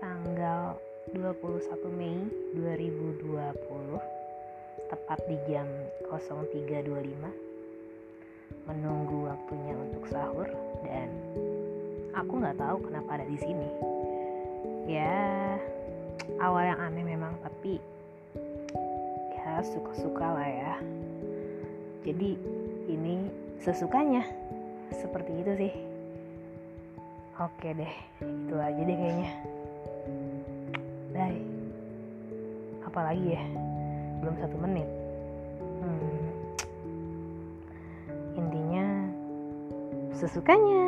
tanggal 21 Mei 2020 tepat di jam 03.25 menunggu waktunya untuk sahur dan aku nggak tahu kenapa ada di sini. Ya awal yang aneh memang tapi ya suka-suka lah ya. Jadi ini sesukanya seperti itu sih. Oke deh itu aja deh kayaknya. Apalagi ya? Belum satu menit. Hmm, intinya sesukanya